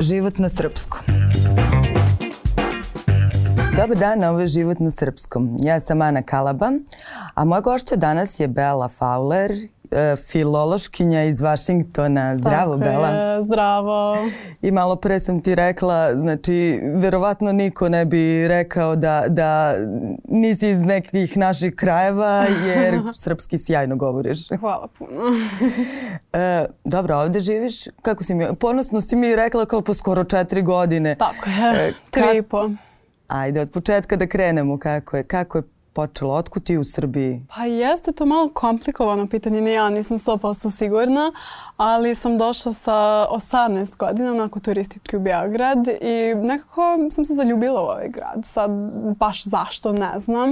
Život na srpskom. Dobar dan, ovo je Život na srpskom. Ja sam Ana Kalaba, a moja gošća danas je Bela Fowler, filološkinja iz Vašingtona. Zdravo, Tako Bela. Je, zdravo. I malo pre sam ti rekla, znači, verovatno niko ne bi rekao da, da nisi iz nekih naših krajeva, jer srpski sjajno govoriš. Hvala puno. E, dobro, ovde živiš, kako si mi, ponosno si mi rekla kao po skoro četiri godine. Tako je, E, tri i po. Ajde, od početka da krenemo, kako je, kako je počelo, otkud ti u Srbiji? Pa jeste to malo komplikovano pitanje, ni ja nisam 100% sigurna, ali sam došla sa 18 godina onako turistički u Beograd i nekako sam se zaljubila u ovaj grad. Sad baš zašto ne znam,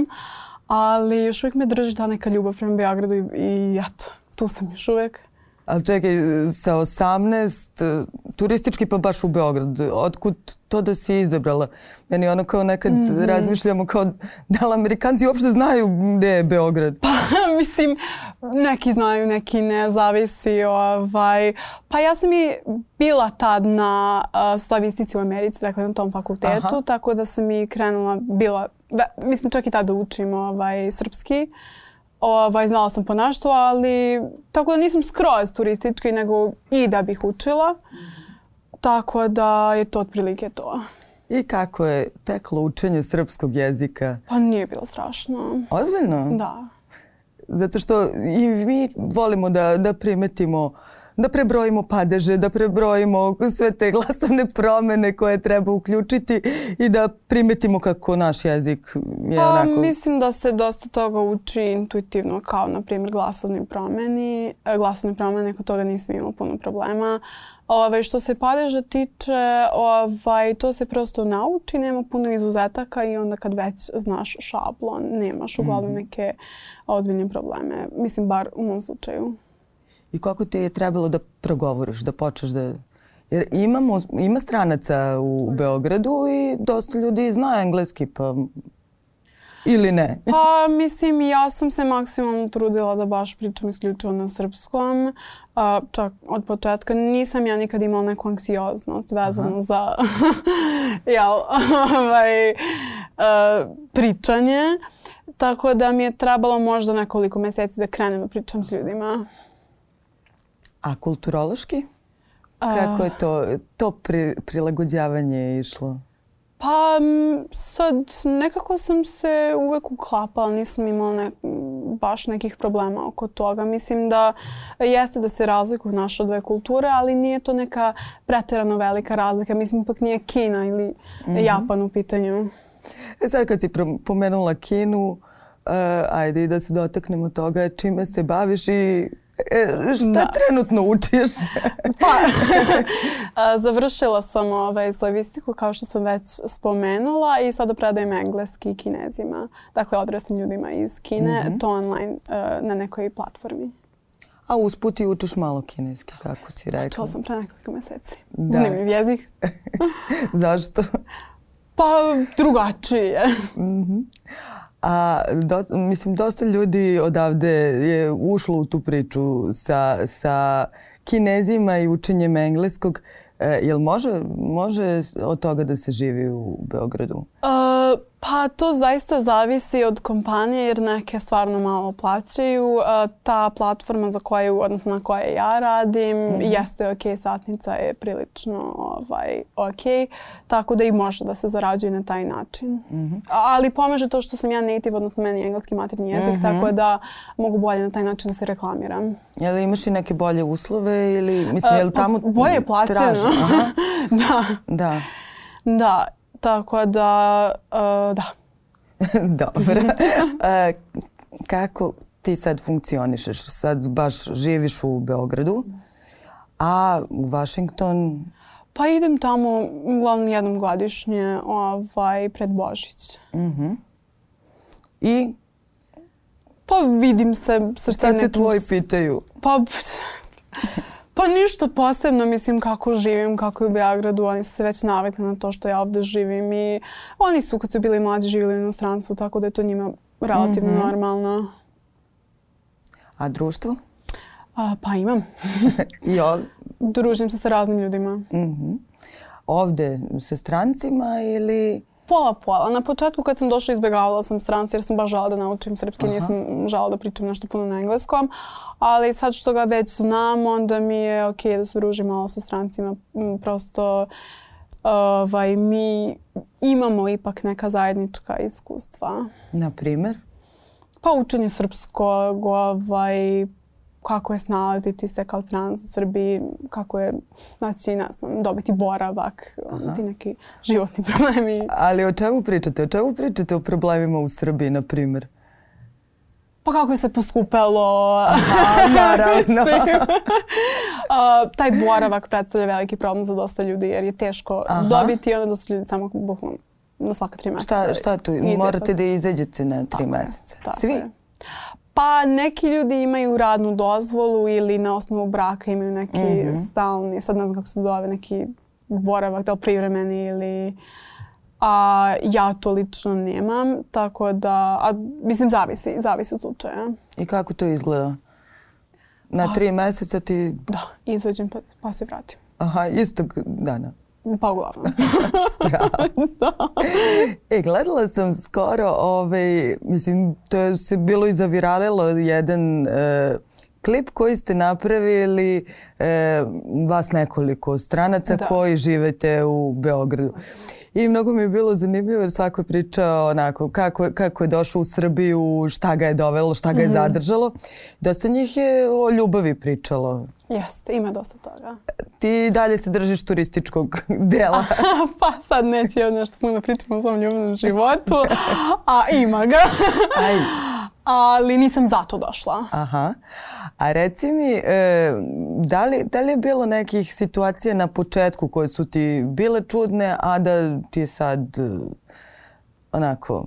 ali još uvijek me drži ta neka ljubav prema Beogradu i, i eto, tu sam još uvijek. Ali čekaj, sa 18, e, turistički pa baš u Beograd, otkud to da si izabrala? Meni ono kao nekad Mhm. razmišljamo kao da li Amerikanci uopšte znaju gde je Beograd? Pa, mislim, neki znaju, neki ne, zavisi. Ovaj. Pa ja sam i bila tad na uh, slavistici u Americi, dakle na tom fakultetu, Aha. tako da sam i krenula, bila, ve- mislim čak i tada učim ovaj, srpski. Ovaj, znala sam ponašto, ali tako da nisam skroz turistički, nego i da bih učila. Tako da je to otprilike to. I kako je teklo učenje srpskog jezika? Pa nije bilo strašno. Ozbiljno? Da. Zato što i mi volimo da, da primetimo da prebrojimo padeže, da prebrojimo sve te glasovne promene koje treba uključiti i da primetimo kako naš jezik je Pa, onako... mislim da se dosta toga uči intuitivno, kao na primjer glasovni promeni. E, Glasovne promene, kod toga nisam imala puno problema. Ovaj, što se padeža tiče, ovaj, to se prosto nauči, nema puno izuzetaka i onda kad već znaš šablon, nemaš uglavnom neke ozbiljne probleme. Mislim, bar u mom slučaju. I kako ti je trebalo da progovoriš, da počneš da... Jer imamo, ima stranaca u Beogradu i dosta ljudi zna engleski, pa... Ili ne. Pa mislim ja sam se maksimalno trudila da baš pričam isključivo na srpskom. A, čak od početka nisam ja nikad imala neku anksioznost vezanu za jel, ovaj, a, pričanje. Tako da mi je trebalo možda nekoliko meseci da krenem da pričam s ljudima. A kulturološki? Kako je to, to pri, prilagođavanje išlo? Pa sad nekako sam se uvek uklapala, nisam imala ne, baš nekih problema oko toga. Mislim da jeste da se razlikuju naše dve kulture, ali nije to neka preterano velika razlika. Mislim ipak nije Kina ili Japan u pitanju. E sad kad si pomenula Kinu, uh, ajde i da se dotaknemo toga čime se baviš i šta Da. trenutno učiš? Pa, završila sam ovaj, slavistiku kao što sam već spomenula i sada predajem engleski kinezima. Dakle, odraslim ljudima iz Kine, to online e, na nekoj platformi. A usput i učiš malo kineski, kako si rekla. Čula sam pre nekoliko meseci. Da. Zanimljiv jezik. Zašto? Pa drugačije. A do, mislim, dosta ljudi odavde je ušlo u tu priču sa, sa kinezima i učenjem engleskog. E, jel može, može od toga da se živi u Beogradu? Uh, pa to zaista zavisi od kompanije jer neke stvarno malo plaćaju. Uh, ta platforma za koju, odnosno na kojoj ja radim, jeste ok, satnica je prilično ovaj, ok, tako da i može da se zarađuje na taj način. Ali pomaže to što sam ja native, odnosno meni je engleski materni jezik, tako da mogu bolje na taj način da se reklamiram. Jel imaš i neke bolje uslove ili mislim jel Pa tamo bolje je plaćeno. da, da. da, tako da, uh, da. Dobro. E, kako ti sad funkcionišeš? Sad baš živiš u Beogradu, a u Washington Pa idem tamo uglavnom jednom godišnje ovaj, pred Božić. i Pa vidim se sa šta te tvoji pitaju? Pa, pa ništa posebno, mislim kako živim, kako je u Beogradu. Oni su se već navikli na to što ja ovde živim i oni su kad su bili mlađi živjeli u inostranstvu, tako da je to njima relativno normalno. A društvo? A, pa imam. I ov... Družim se sa raznim ljudima. ovde sa strancima ili... Pola pola. Na početku kad sam došla izbjegavala sam stranci jer sam baš žela da naučim srpski, Aha. nisam žela da pričam nešto puno na engleskom. Ali sad što ga već znam, onda mi je ok da se družim malo sa strancima. Prosto ovaj, mi imamo ipak neka zajednička iskustva. Na primer? Pa učenje srpskog, ovaj, kako je snalaziti se kao stranac u Srbiji, kako je, znači, ne znam, dobiti boravak, Aha. ti neki životni problemi. Ali o čemu pričate? O čemu pričate o problemima u Srbiji, na primjer? Pa kako je se poskupelo. Aha, naravno. uh, taj boravak predstavlja veliki problem za dosta ljudi jer je teško Aha. dobiti i onda dosta ljudi samo bukvalno na svaka tri meseca. Šta, šta tu? Morate pa... da izađete na tri tako meseca. Svi? Je. Pa neki ljudi imaju radnu dozvolu ili na osnovu braka imaju neki mm -hmm. stalni, sad ne znam kako se zove, neki boravak, da li privremeni ili... A ja to lično nemam, tako da, a, mislim, zavisi, zavisi od slučaja. I kako to izgleda? Na a, tri meseca ti... Da, izađem pa, pa se vratim. Aha, istog dana. Pa uglavnom. da. E, gledala sam skoro, ovaj, mislim, to je se bilo i zaviralilo jedan e, klip koji ste napravili e, vas nekoliko stranaca da. koji živete u Beogradu. I mnogo mi je bilo zanimljivo jer svako je pričao onako kako, kako je došao u Srbiju, šta ga je dovelo, šta ga je mm -hmm. zadržalo. Dosta njih je o ljubavi pričalo. Jeste, ima dosta toga. Ti dalje se držiš turističkog dela. pa sad neće ja nešto puno pričam o svom ljubavnom životu, a ima ga. Aj. Ali nisam zato došla. Aha. A reci mi, e, da, li, da li je bilo nekih situacija na početku koje su ti bile čudne, a da ti je sad e, onako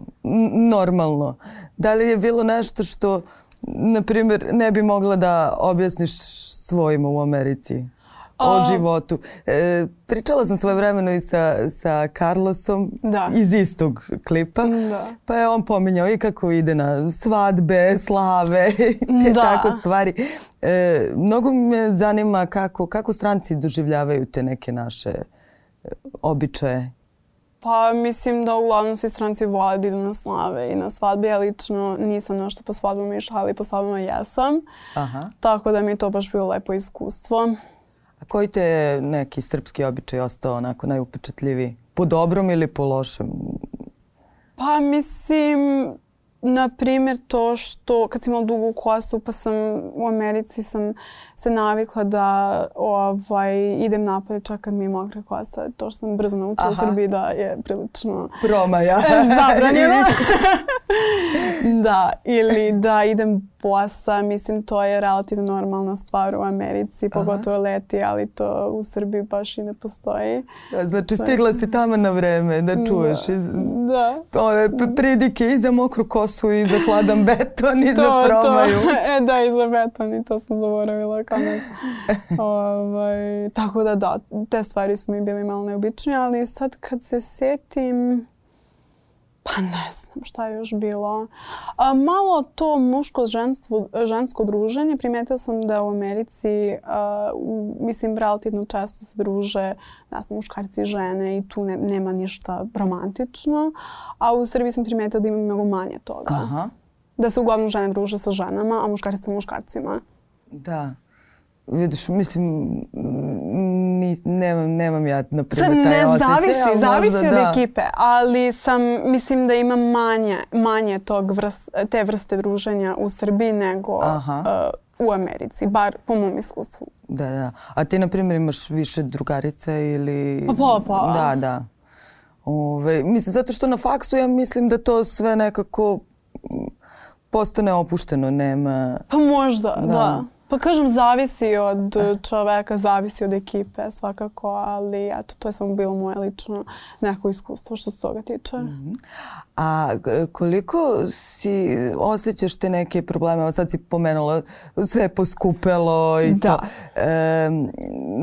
normalno? Da li je bilo nešto što, na primjer, ne bi mogla da objasniš svojima u Americi? O životu. E, pričala sam svoje vremeno i sa, sa Carlosom da. iz istog klipa. Da. Pa je on pominjao i kako ide na svadbe, slave, te da. tako stvari. E, mnogo me zanima kako, kako stranci doživljavaju te neke naše e, običaje. Pa mislim da uglavnom svi stranci vole da idu na slave i na svadbe. Ja lično nisam nešto po svadbama išla, ali po svadbama jesam. Aha. Tako da mi je to baš bilo lepo iskustvo. A koji te neki srpski običaj ostao onako najupečatljiviji? Po dobrom ili po lošem? Pa mislim, na primjer to što kad sam imala dugu kosu pa sam u Americi sam se navikla da ovaj, idem napolje čak kad mi je mokra kosa. To što sam brzo naučila u Srbiji da je prilično promaja. zabranjeno. da, ili da idem bosa, mislim to je relativno normalna stvar u Americi, pogotovo Aha. leti, ali to u Srbiji baš i ne postoji. Da, znači stigla si tamo na vreme da čuješ da. iz, da. ove pridike i za mokru kosu i za hladan beton i to, za promaju. To. E da, i za beton i to sam zaboravila kao nas. ovaj, tako da da, te stvari su mi bili malo neobične, ali sad kad se setim Pa ne znam šta je još bilo. A, malo to muško ženstvo, žensko druženje. Primetila sam da u Americi, a, mislim, relativno često se druže ne znam, muškarci i žene i tu ne, nema ništa romantično. A u Srbiji sam primetila da ima mnogo manje toga. Aha. Da se uglavnom žene druže sa ženama, a muškarci sa muškarcima. Da. Vidiš, mislim, ni, nemam, nemam ja, na primjer, taj ne, osjećaj. Zavisi, zavisi od da. ekipe, ali sam, mislim da ima manje, manje tog vrst, te vrste druženja u Srbiji nego uh, u Americi, bar po mom iskustvu. Da, da. A ti, na primjer, imaš više drugarice ili... Pa pola, pola. Da, da. Ove, mislim, zato što na faksu ja mislim da to sve nekako postane opušteno, nema... Pa možda, da. da. Pa kažem, zavisi od čoveka, zavisi od ekipe svakako, ali eto, to je samo bilo moje lično neko iskustvo što se toga tiče. Mm -hmm. A koliko si osjećaš te neke probleme? Evo sad si pomenula sve poskupelo i da. to. E,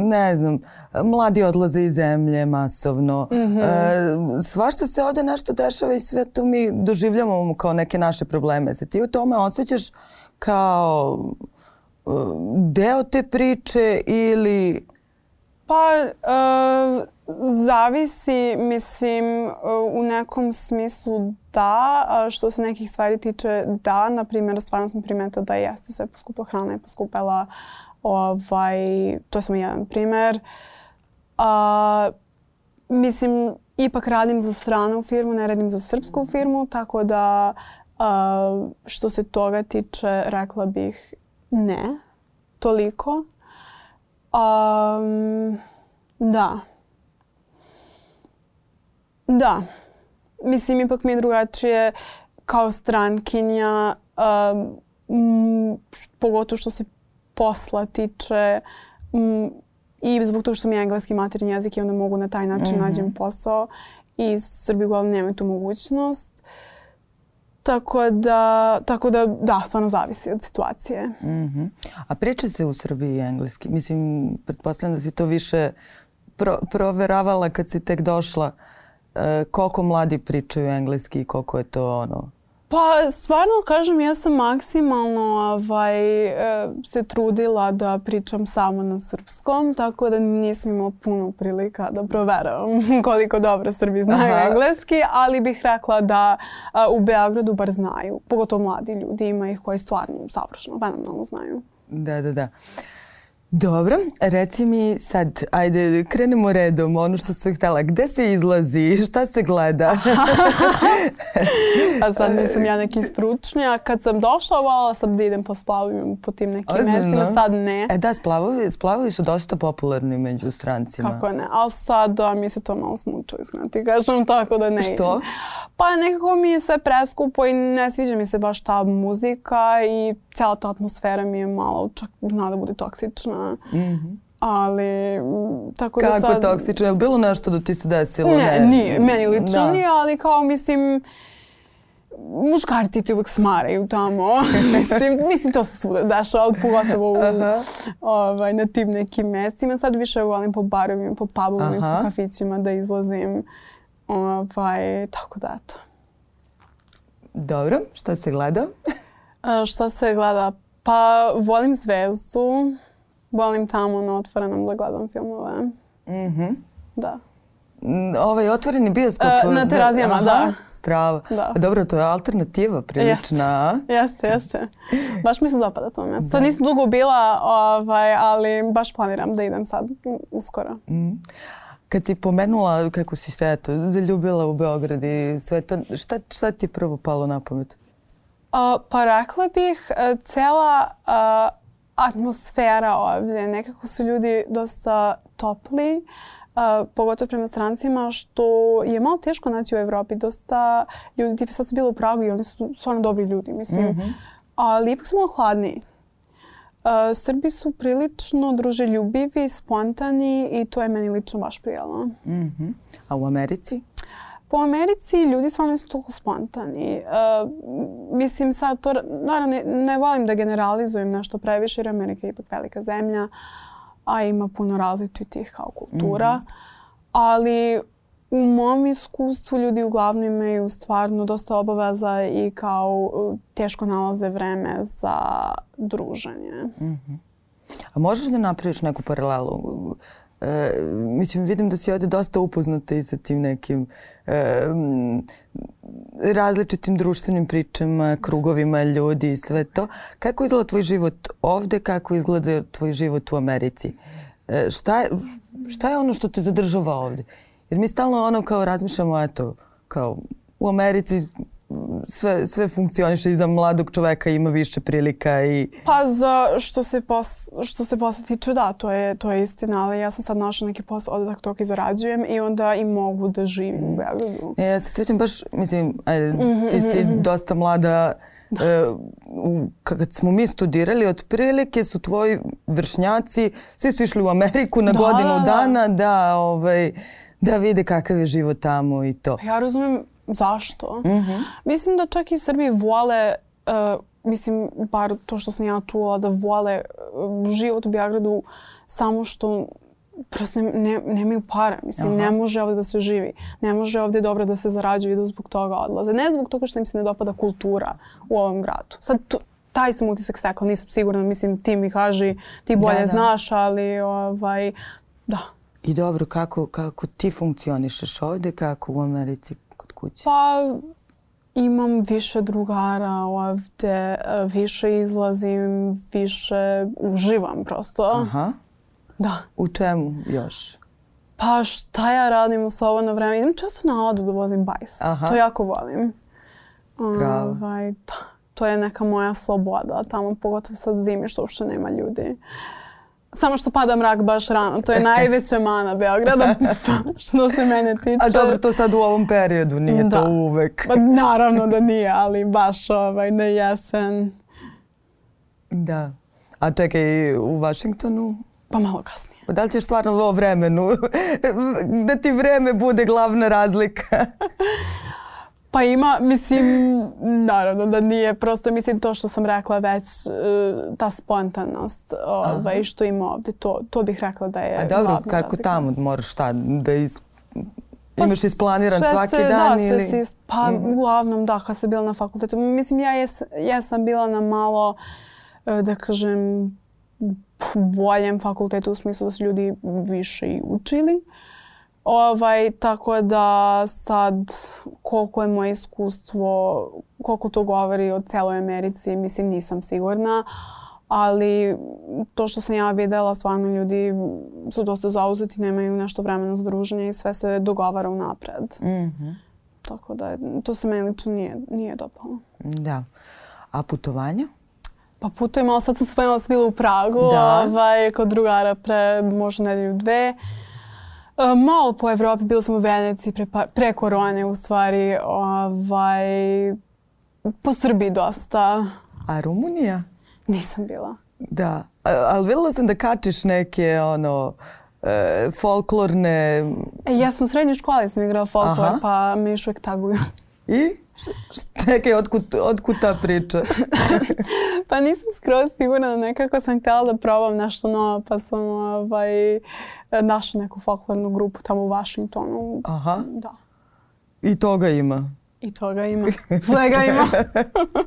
ne znam, mladi odlaze iz zemlje masovno. Mm -hmm. e, svašta se ovde nešto dešava i sve to mi doživljamo kao neke naše probleme. Se ti u tome osjećaš kao deo te priče ili... Pa, uh, zavisi, mislim, u nekom smislu da, a što se nekih stvari tiče da, na primjer, stvarno sam primetila da jeste sve poskupila, hrana je poskupela, ovaj, to je samo jedan primer. A, mislim, ipak radim za stranu firmu, ne radim za srpsku firmu, tako da a, što se toga tiče, rekla bih ne, toliko. Um, da. Da. Mislim, ipak mi je drugačije kao strankinja, um, pogotovo što se posla tiče um, i zbog toga što mi je engleski maternji jezik i onda mogu na taj način mm -hmm. nađem posao i Srbi uglavnom nemaju tu mogućnost. Tako da, tako da, da, stvarno zavisi od situacije. Mm -hmm. A priča se u Srbiji engleski? Mislim, pretpostavljam da si to više pro, proveravala kad si tek došla. E, koliko mladi pričaju engleski i koliko je to ono Pa stvarno kažem ja sam maksimalno ovaj, e, se trudila da pričam samo na srpskom, tako da nisam imala puno prilika da proveravam koliko dobro Srbi znaju Aha. engleski, ali bih rekla da a, u Beogradu bar znaju, pogotovo mladi ljudi, ima ih koji stvarno savršeno, fenomenalno znaju. Da, da, da. Uh, Dobro, reci mi sad, ajde, krenemo redom, ono što sam htjela. Gde se izlazi? Šta se gleda? A sad nisam ja neki stručnjak. Kad sam došla, volala sam da idem po splavovima, po tim nekim mestima. Sad ne. E da, splavovi, splavovi su dosta popularni među strancima. Kako ne? Ali sad da, mi se to malo smučilo, iskreno ti kažem, tako da ne Što? Idem. Pa nekako mi je sve preskupo i ne sviđa mi se baš ta muzika i cijela ta atmosfera mi je malo čak zna da bude toksična. Mm -hmm. Ali, tako Kako da sad... Kako toksično? Je li bilo nešto da ti se desilo? Ne, ne nije. Meni lično da. nije, ali kao mislim... Muškarci ti uvek smaraju tamo. mislim, mislim, to se svuda dešava, ali pogotovo u, ovaj, na tim nekim mestima. Sad više volim po barovima, po pubovima, po kafićima da izlazim. Ovaj, tako da, eto. Dobro, šta se gleda? A, šta se gleda? Pa, volim Zvezdu. Volim tamo na otvorenom da gledam filmove. Mhm. Da. Ovaj otvoreni bioskop? Uh, na terazijama, da. da. Strava. Da. Dobro, to je alternativa prilična. Jeste, jeste. jeste. Baš mi se dopada to mjesto. Sad nisam dugo bila, ovaj, ali baš planiram da idem sad uskoro. Mm. Kad si pomenula kako si se eto, zaljubila u Beograd i sve to, šta, šta ti je prvo palo na pamet? Uh, pa rekla bih, uh, cela uh, atmosfera ovdje, nekako su ljudi dosta topli, uh, pogotovo prema strancima, što je malo teško naći u Evropi. Dosta ljudi, tipa sad su bili u Pragu i oni su stvarno dobri ljudi, mislim. Mm -hmm. Ali ipak su malo hladniji. Uh, Srbi su prilično druželjubivi, spontani i to je meni lično baš prijelo. Mm -hmm. A u Americi? Po Americi ljudi stvarno nisu toliko spontani. Uh, mislim sad to, naravno ne, ne volim da generalizujem nešto previše jer Amerika je ipak velika zemlja, a ima puno različitih kao kultura. Mm. Ali u mom iskustvu ljudi uglavnom imaju stvarno dosta obaveza i kao teško nalaze vreme za druženje. Mm -hmm. A možeš da napraviš neku paralelu? E, mislim, vidim da si ovdje dosta upoznata i sa tim nekim e, različitim društvenim pričama, krugovima ljudi i sve to. Kako izgleda tvoj život ovdje, kako izgleda tvoj život u Americi? E, šta, je, šta je ono što te zadržava ovdje? Jer mi stalno ono kao razmišljamo, eto, kao u Americi sve, sve funkcioniše i za mladog čoveka ima više prilika i... Pa za što se, pos, što se posla tiče, da, to je, to je istina, ali ja sam sad našla neki posao odatak tog i zarađujem i onda i mogu da živim u Beogradu. E, ja se sjećam baš, mislim, ajde, mm -hmm, ti si mm -hmm. dosta mlada, Da. E, kad smo mi studirali, otprilike su tvoji vršnjaci, svi su išli u Ameriku na da, godinu da, dana da, ovaj, da vide kakav je život tamo i to. Ja razumem zašto. Mm -hmm. Mislim da čak i Srbi vole, uh, mislim, bar to što sam ja čula, da vole uh, život u Beogradu samo što prosto ne, ne, nemaju para. Mislim, Aha. ne može ovdje da se živi. Ne može ovdje dobro da se zarađuje i da zbog toga odlaze. Ne zbog toga što im se ne dopada kultura u ovom gradu. Sad, tu, taj sam utisak stekla, nisam sigurna. Mislim, ti mi kaži, ti bolje da, da. znaš, ali ovaj, da. I dobro, kako, kako ti funkcionišeš ovde, kako u Americi kuće? Pa imam više drugara ovde, više izlazim, više uživam prosto. Aha. Da. U čemu još? Pa šta ja radim u slobodno vreme? Idem često na odu da vozim bajs. Aha. To jako volim. Zdravo. Ovaj, da. To je neka moja sloboda. Tamo pogotovo sad zimi što uopšte nema ljudi. Samo što pada mrak baš rano. To je najveća mana Beograda što se mene tiče. A dobro, to sad u ovom periodu, nije Da. to uvek. Pa naravno da nije, ali baš ovaj, na jesen. Da. A čekaj, u Vašingtonu? Pa malo kasnije. Da li ćeš stvarno o vremenu? da ti vreme bude glavna razlika? Pa ima, mislim, naravno da nije. Prosto mislim to što sam rekla već, e, ta spontanost ovaj, što ima ovde, to, to bih rekla da je A dobro, kako razlika. tamo moraš šta, da is... Pa imaš isplaniran sve svaki se, dan da, ili... Sve se, pa uglavnom da, kad sam bila na fakultetu. Mislim, ja jes, jesam bila na malo, e, da kažem, boljem fakultetu u smislu da su ljudi više i učili. Ovaj, tako da sad koliko je moje iskustvo, koliko to govori o celoj Americi, mislim nisam sigurna. Ali to što sam ja videla, stvarno ljudi su dosta zauzeti, nemaju nešto vremena za druženje i sve se dogovara unapred. Mhm, Tako da to se meni lično nije, nije dopalo. Da. A putovanja? Pa putujem, ali sad sam spomenula da sam bila u Pragu, Da. ovaj, kod drugara pre možda nedelju dve. E, malo po Evropi, bila sam u Veneciji pre, pre korone u stvari, ovaj, po Srbiji dosta. A Rumunija? Nisam bila. Da. Ali videla sam da kačiš neke, ono, e, folklorne... E, ja sam u srednjoj školi sam igrala folklor, Aha. pa me još uvijek taguju. I? Čekaj, otkud, otkud ta priča? Pa nisam skroz sigurna, nekako sam htjela da probam nešto novo, pa sam ovaj, našla neku folklornu grupu tamo u Washingtonu. Aha. Da. I toga ima. I toga ima. Svega ima.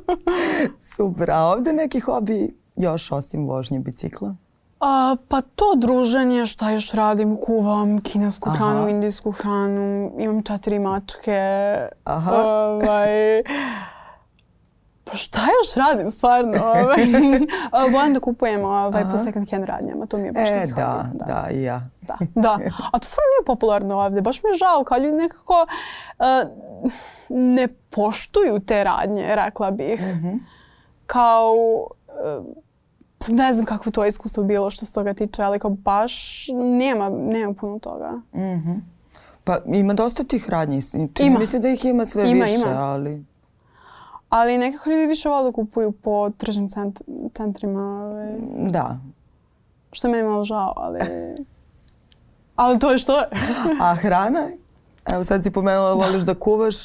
Super. A ovde neki hobi još osim vožnje bicikla? A, pa to druženje, šta još radim, kuvam kinesku Aha. hranu, indijsku hranu, imam četiri mačke. Aha. Ovaj, pa šta još radim, stvarno? Ovaj. Volim da kupujem ovaj, po second hand radnjama, to mi je baš E, da, hobi, da, i ja. Da, da. A to stvarno nije popularno ovdje. Baš mi je žao kao ljudi nekako uh, ne poštuju te radnje, rekla bih. Kao, uh, ne znam kakvo to iskustvo bilo što se toga tiče, ali kao baš nema, nema puno toga. Pa ima dosta tih radnji. Čini mi se da ih ima sve Ima, više, ima. ali... Ali nekako ljudi više vole da kupuju po tržnim cent- centrima, ovaj, Da. što je meni malo žao, ali... Ali to je što je. A hrana? Evo sad si pomenula da voliš da kuvaš.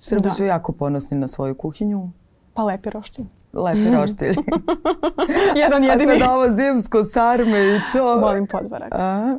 Srbi Da. su jako ponosni na svoju kuhinju. Pa lepi roštilj. Lepi roštilj. Jedan A jedini. sad ovo zimsko sarme i to. Volim podvarak. A,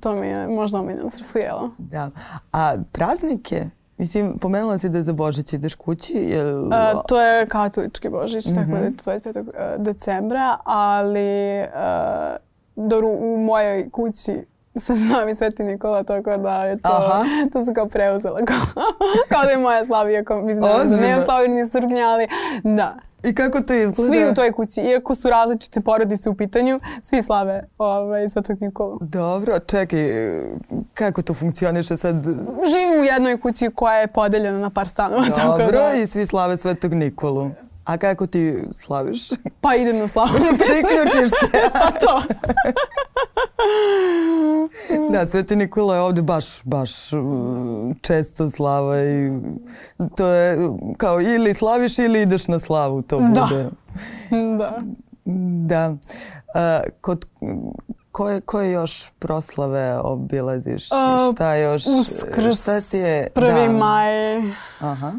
To mi je možda omiljeno srpsko jelo. da. A praznike? Mislim, pomenula si da za Božić ideš kući. Jel... Uh, to je katolički božić, tako da je Mhm. to 25. uh, decembra, ali uh, dobro, u mojoj kući zna mi Sveti Nikola, tako da je to, Aha. to su kao preuzela. Kao, kao da je moja slav, iako mislim da Ozbiljno? nemam slavir ni Srpnja, ali da. I kako to izgleda? Svi u toj kući, iako su različite porodice u pitanju, svi slave ovaj, Svetog Nikolu. Dobro, čekaj, kako to funkcioniše sad? Živim u jednoj kući koja je podeljena na par stanova. tako Dobro, da, i svi slave Svetog Nikolu. A kako ti slaviš? pa idem na slavu. Priključiš se. pa to. Da, Sveti Nikola je ovdje baš, baš mm, česta slava i to je kao ili slaviš ili ideš na slavu, to Da. bude. da. Da. A, kod, koje, koje još proslave obilaziš? A, šta još? Uskrs, Šta ti je? prvi da. maj Aha.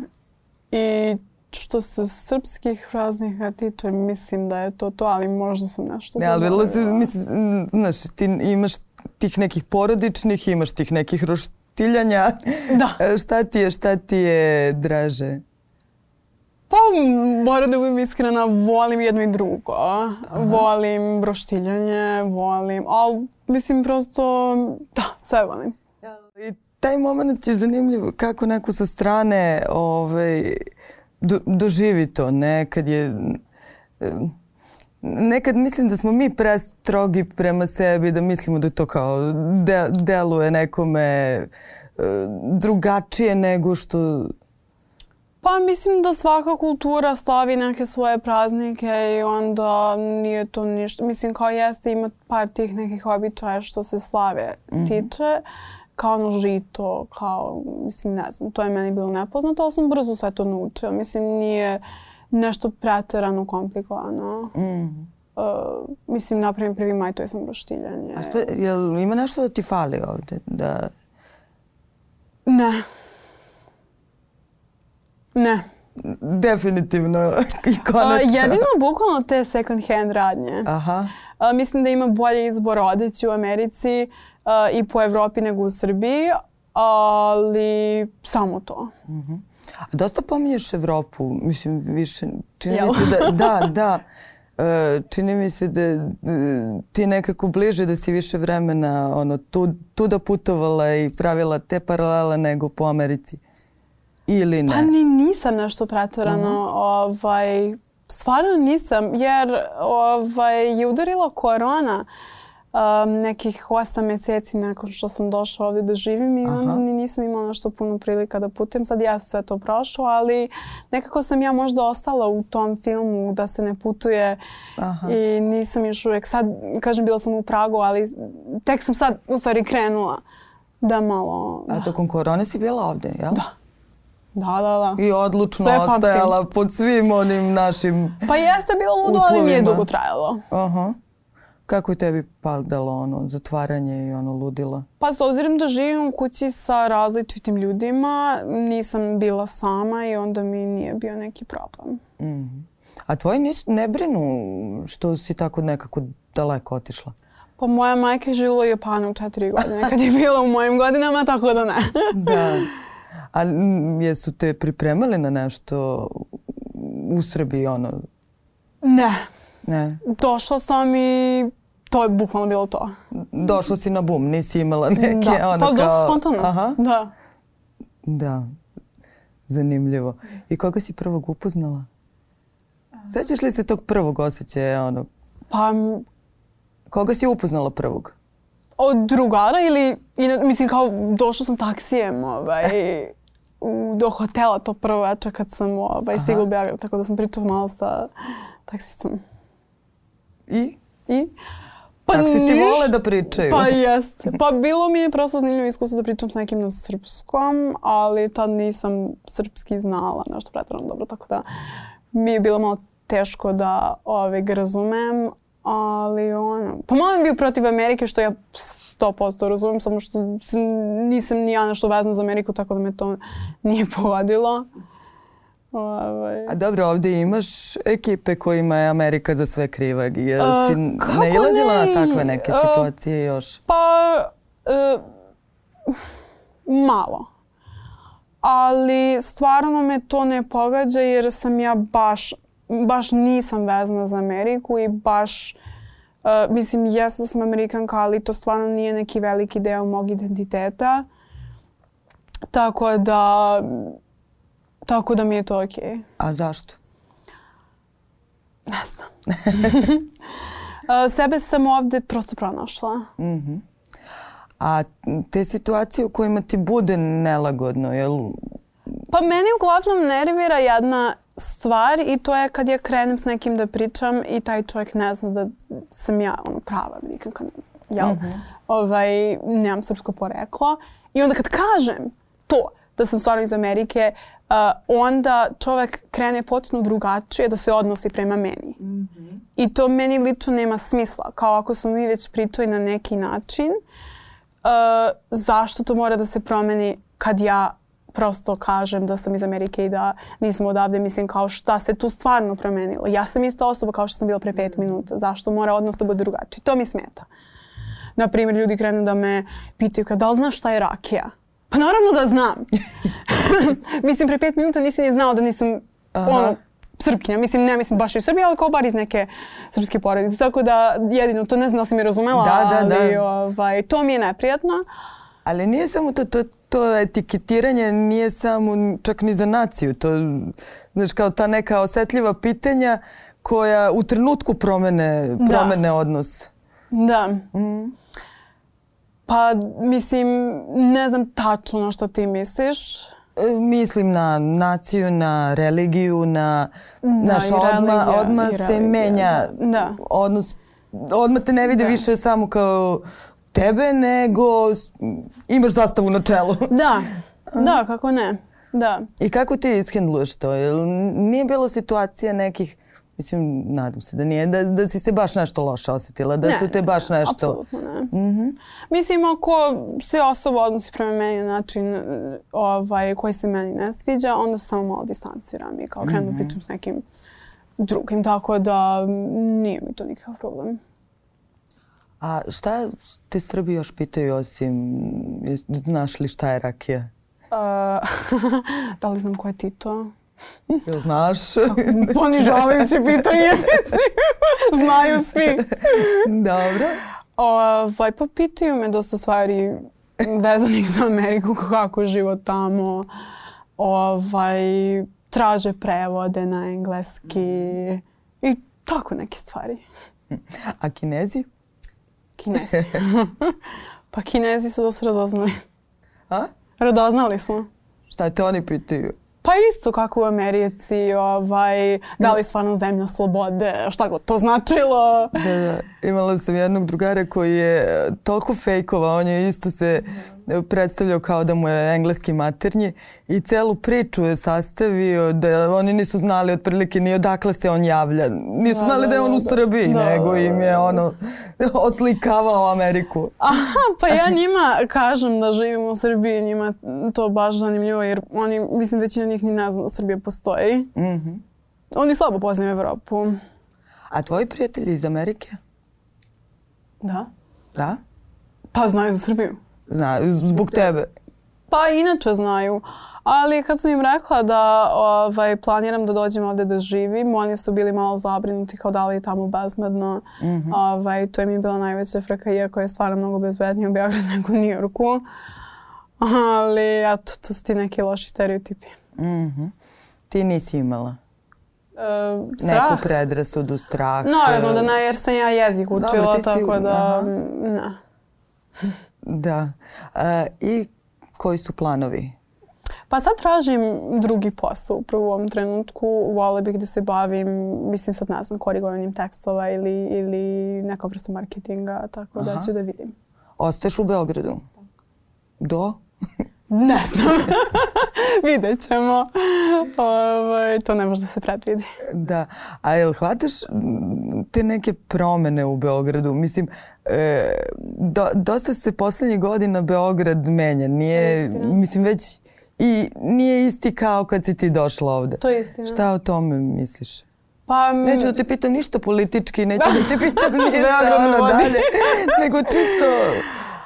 i što se srpskih praznika tiče, mislim da je to to, ali možda sam nešto Ne, ali vidjela si, mislim, znaš, ti imaš tih nekih porodičnih, imaš tih nekih roštiljanja. Da. E, Šta ti je, šta ti je draže? Pa moram da budem iskrena, volim jedno i drugo. Aha. Volim broštiljanje, volim, ali mislim prosto, da, sve volim. I taj moment je zanimljiv kako neko sa strane ovaj, do, doživi to, ne, kad je nekad mislim da smo mi prestrogi prema sebi, da mislimo da to kao de, deluje nekome e, drugačije nego što... Pa mislim da svaka kultura slavi neke svoje praznike i onda nije to ništa. Mislim kao jeste ima par tih nekih običaja što se slave mm -hmm. tiče kao ono žito, kao, mislim, ne znam, to je meni bilo nepoznato, ali sam brzo sve to naučila. Mislim, nije nešto preterano komplikovano. Mm. Uh, mislim, napravim prvi maj, to je samo roštiljanje. A što, jel ima nešto da ti fali ovde? Da... Ne. Ne. Definitivno i konačno. Uh, jedino bukvalno te second hand radnje. Aha. Uh, mislim da ima bolje izbor odeći u Americi uh, i po Evropi nego u Srbiji, ali samo to. Mm -hmm. A dosta pominješ Evropu, mislim, više, čini Jel? mi se da, da, da, e, čini mi se da e, ti nekako bliže da si više vremena ono, tu, tu da putovala i pravila te paralele nego po Americi. Ili ne? Pa ni nisam nešto pretvorano. Uh -huh. ovaj, stvarno nisam, jer ovaj, je udarila korona. Um, nekih osam meseci nakon što sam došla ovde da živim i onda ni nisam imala nešto puno prilika da putujem. Sad ja sam sve to prošlo, ali nekako sam ja možda ostala u tom filmu da se ne putuje Aha. i nisam još uvek sad, kažem bila sam u Pragu, ali tek sam sad u stvari krenula da malo... Da. A tokom korone si bila ovde, jel? Da. Da, da, da. I odlučno Sve ostajala pamtim. pod svim onim našim Pa jeste bilo ludo, ali nije dugo trajalo. Aha. Kako je tebi padalo ono zatvaranje i ono ludilo? Pa s obzirom da živim u kući sa različitim ljudima, nisam bila sama i onda mi nije bio neki problem. Mm -hmm. A tvoji nis, ne brinu što si tako nekako daleko otišla? Pa moja majka je živjela u Japanu četiri godine kad je bila u mojim godinama, tako da ne. da. A jesu te pripremali na nešto u Srbiji, ono? Ne. Ne. Došla sam i to je bukvalno bilo to. Došla si na bum, nisi imala neke da. ono pa, kao... Da, spontano. Aha. Da. Da. Zanimljivo. I koga si prvog upoznala? Sećaš li se tog prvog osjećaja? Ono? Pa... Koga si upoznala prvog? Od drugara ili, mislim kao došla sam taksijem ovaj, do hotela to prvo večer kad sam ovaj, stigla u Beograd, tako da sam pričala malo sa taksicom. I? I? Pa Taksisti niš... vole da pričaju. Pa jeste. Pa bilo mi je prosto zanimljivo iskustvo da pričam s nekim na srpskom, ali tad nisam srpski znala nešto pretredno dobro, tako da mi je bilo malo teško da ove, ga razumem, ali ono, pa malo bio protiv Amerike što ja 100% razumem, samo što nisam ni ja nešto vezana za Ameriku, tako da me to nije pogodilo. Ovaj. A dobro, ovdje imaš ekipe kojima je Amerika za sve kriva. Jel si uh, ne ilazila ne? na takve neke uh, situacije još? Pa, uh, malo. Ali stvarno me to ne pogađa jer sam ja baš, baš nisam vezana za Ameriku i baš Uh, mislim, jesam da sam Amerikanka, ali to stvarno nije neki veliki deo mog identiteta. Tako da Tako da mi je to okej. Okay. A zašto? Ne znam. Sebe sam ovde prosto pronašla. Mm -hmm. A te situacije u kojima ti bude nelagodno, jel? Pa meni uglavnom nervira jedna stvar i to je kad ja krenem s nekim da pričam i taj čovjek ne zna da sam ja ono, prava nikako jel? Mm -hmm. ovaj, nemam srpsko poreklo. I onda kad kažem to, da sam stvarno iz Amerike, uh, onda čovek krene potpuno drugačije da se odnosi prema meni. Mm -hmm. I to meni lično nema smisla. Kao ako smo mi već pričali na neki način, uh, zašto to mora da se promeni kad ja prosto kažem da sam iz Amerike i da nisam odavde, mislim kao šta se tu stvarno promenilo. Ja sam isto osoba kao što sam bila pre pet minuta. Zašto mora odnos da bude drugačiji? To mi smeta. Naprimjer, ljudi krenu da me pitaju kada da li znaš šta je rakija? Pa naravno da znam. Mislim, pre pet minuta nisi ni znao da nisam Aha. Ono, Srpkinja, mislim, ne mislim baš iz Srbije, ali kao bar iz neke srpske porodice. Tako da jedino to ne znam da si mi razumela, da, da, ali da. Ovaj, to mi je neprijatno. Ali nije samo to, to, to etiketiranje nije samo čak ni za naciju. To, znaš, kao ta neka osetljiva pitanja koja u trenutku promene, promene da. odnos. Da. Mm. Pa, mislim, ne znam tačno na što ti misliš. E, mislim na naciju, na religiju, na da, naš odma, odma se menja da. odnos. Odmah te ne vide da. više samo kao tebe, nego imaš zastavu na čelu. Da, da, kako ne. Da. I kako ti ishendluješ to? Nije bilo situacija nekih Mislim, nadam se da nije, da, da si se baš nešto loše osetila, da ne, su te baš nešto... Apsolutno ne. Mm -hmm. Mislim, ako se osoba odnosi prema meni na način ovaj, koji se meni ne sviđa, onda se samo malo distanciram i kao krenu mm -hmm. pričam s nekim drugim, tako da nije mi to nikakav problem. A šta te Srbi još pitaju osim, znaš li šta je rakija? Uh, da li znam ko je Tito? Jel znaš? Ponižavajuće pitanje. Znaju svi. Dobro. Ovaj, pa pitaju me dosta stvari vezanih za Ameriku, kako je život tamo. Ovaj, traže prevode na engleski i tako neke stvari. A kinezi? Kinezi. pa kinezi su dosta radoznali. A? Radoznali smo. Šta te oni pitaju? Pa isto kako u Americi, ovaj, da li stvarno zemlja slobode, šta god to značilo. Da, da. Imala sam jednog drugara koji je toliko fejkova, on je isto se predstavljao kao da mu je engleski maternji i celu priču je sastavio da oni nisu znali otprilike ni odakle se on javlja. Nisu da, znali da, da je on u da. Srbiji, da, nego im je ono oslikavao Ameriku. Aha, pa ja njima kažem da živim u Srbiji, njima to baš zanimljivo jer oni, mislim većina njih ni ne zna da Srbija postoji. Mm -hmm. Oni slabo poznaju Evropu. A tvoji prijatelji iz Amerike? Da. Da? Pa znaju za Srbiju. Znaju, zbog tebe. Pa inače znaju. Ali kad sam im rekla da ovaj, planiram da dođem ovde da živim, oni su bili malo zabrinuti kao da li je tamo bezbedno. Mm -hmm. ovaj, to je mi bila najveća fraka, iako je stvarno mnogo bezbednije u Beogradu nego u Njorku. Ali eto, to su ti neki loši stereotipi. Mm -hmm. Ti nisi imala? Uh, strah? Neku predrasudu, strah? Naravno da ne, jer sam ja jezik učila, Dobro, tako da... Aha. Ne. Da. E, I koji su planovi? Pa sad tražim drugi posao upravo u ovom trenutku. Vole bih da se bavim, mislim sad ne znam, korigovanjem tekstova ili, ili neka vrsta marketinga, tako da Aha. da ću da vidim. Ostaješ u Beogradu? Do? Ne znam. Vidjet ćemo. Ovo, ovaj, to ne može da se predvidi. Da. A jel hvataš te neke promene u Beogradu? Mislim, e, do, dosta se poslednjih godina Beograd menja. Nije, mislim, već i nije isti kao kad si ti došla ovde. To je istina. Šta o tome misliš? Pa, neću da te pitam ništa politički, neću da te pitam ništa ono dalje, nego čisto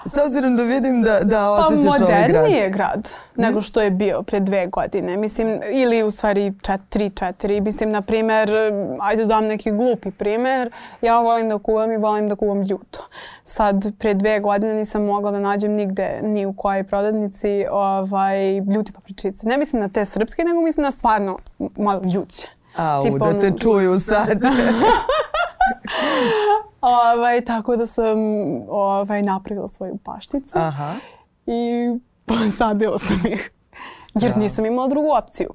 S obzirom da vidim da, da osjećaš pa, ovaj grad. Pa moderniji je grad nego što je bio pre dve godine. Mislim, ili u stvari četiri, četiri. Mislim, na primer, ajde da dam neki glupi primer. Ja volim da kuvam i volim da kuvam ljuto. Sad, pre dve godine nisam mogla da nađem nigde, ni u kojoj prodavnici, ovaj, ljute papričice. Ne mislim na te srpske, nego mislim na stvarno malo ljuće. Au, Tipa, da te čuju sad. Ovaj, tako da sam ovaj, napravila svoju pašticu Aha. i posadila sam ih. Jer nisam imala drugu opciju.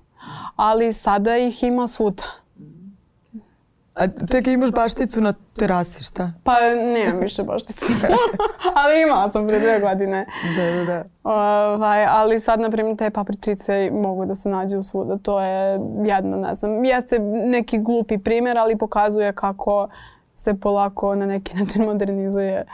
Ali sada ih ima svuda. A čekaj, imaš bašticu na terasi, šta? Pa nemam više bašticu. ali imala sam pre dve godine. Da, da, da. Ovaj, ali sad, na primjer, te papričice mogu da se nađu svuda. To je jedna, ne znam, jeste neki glupi primjer, ali pokazuje kako se polako na neki način modernizuje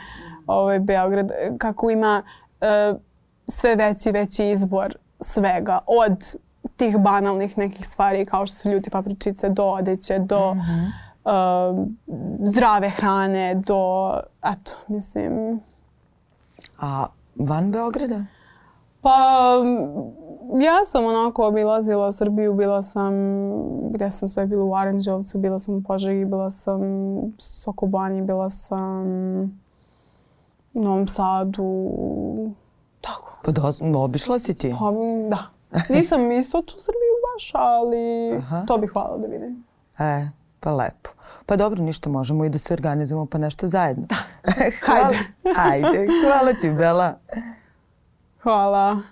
ovaj Beograd. Kako ima uh, sve veći veći izbor svega. Od tih banalnih nekih stvari kao što su ljuti papričice do odeće, do mm -hmm. uh, zdrave hrane, do, eto, mislim... A van Beograda? Pa, ja sam onako obilazila Srbiju, bila sam, gde sam sve bila u Aranđovcu, bila sam u Požegi, bila sam u Sokobanji, bila sam u Novom Sadu, tako. Pa da, obišla si ti? Pa, da. Nisam istočnu Srbiju baš, ali Aha. to bih hvala da vidim. E, pa lepo. Pa dobro, ništa, možemo i da se organizujemo pa nešto zajedno. Da. Hajde. Hajde. Hvala ti, Bela. Hvala.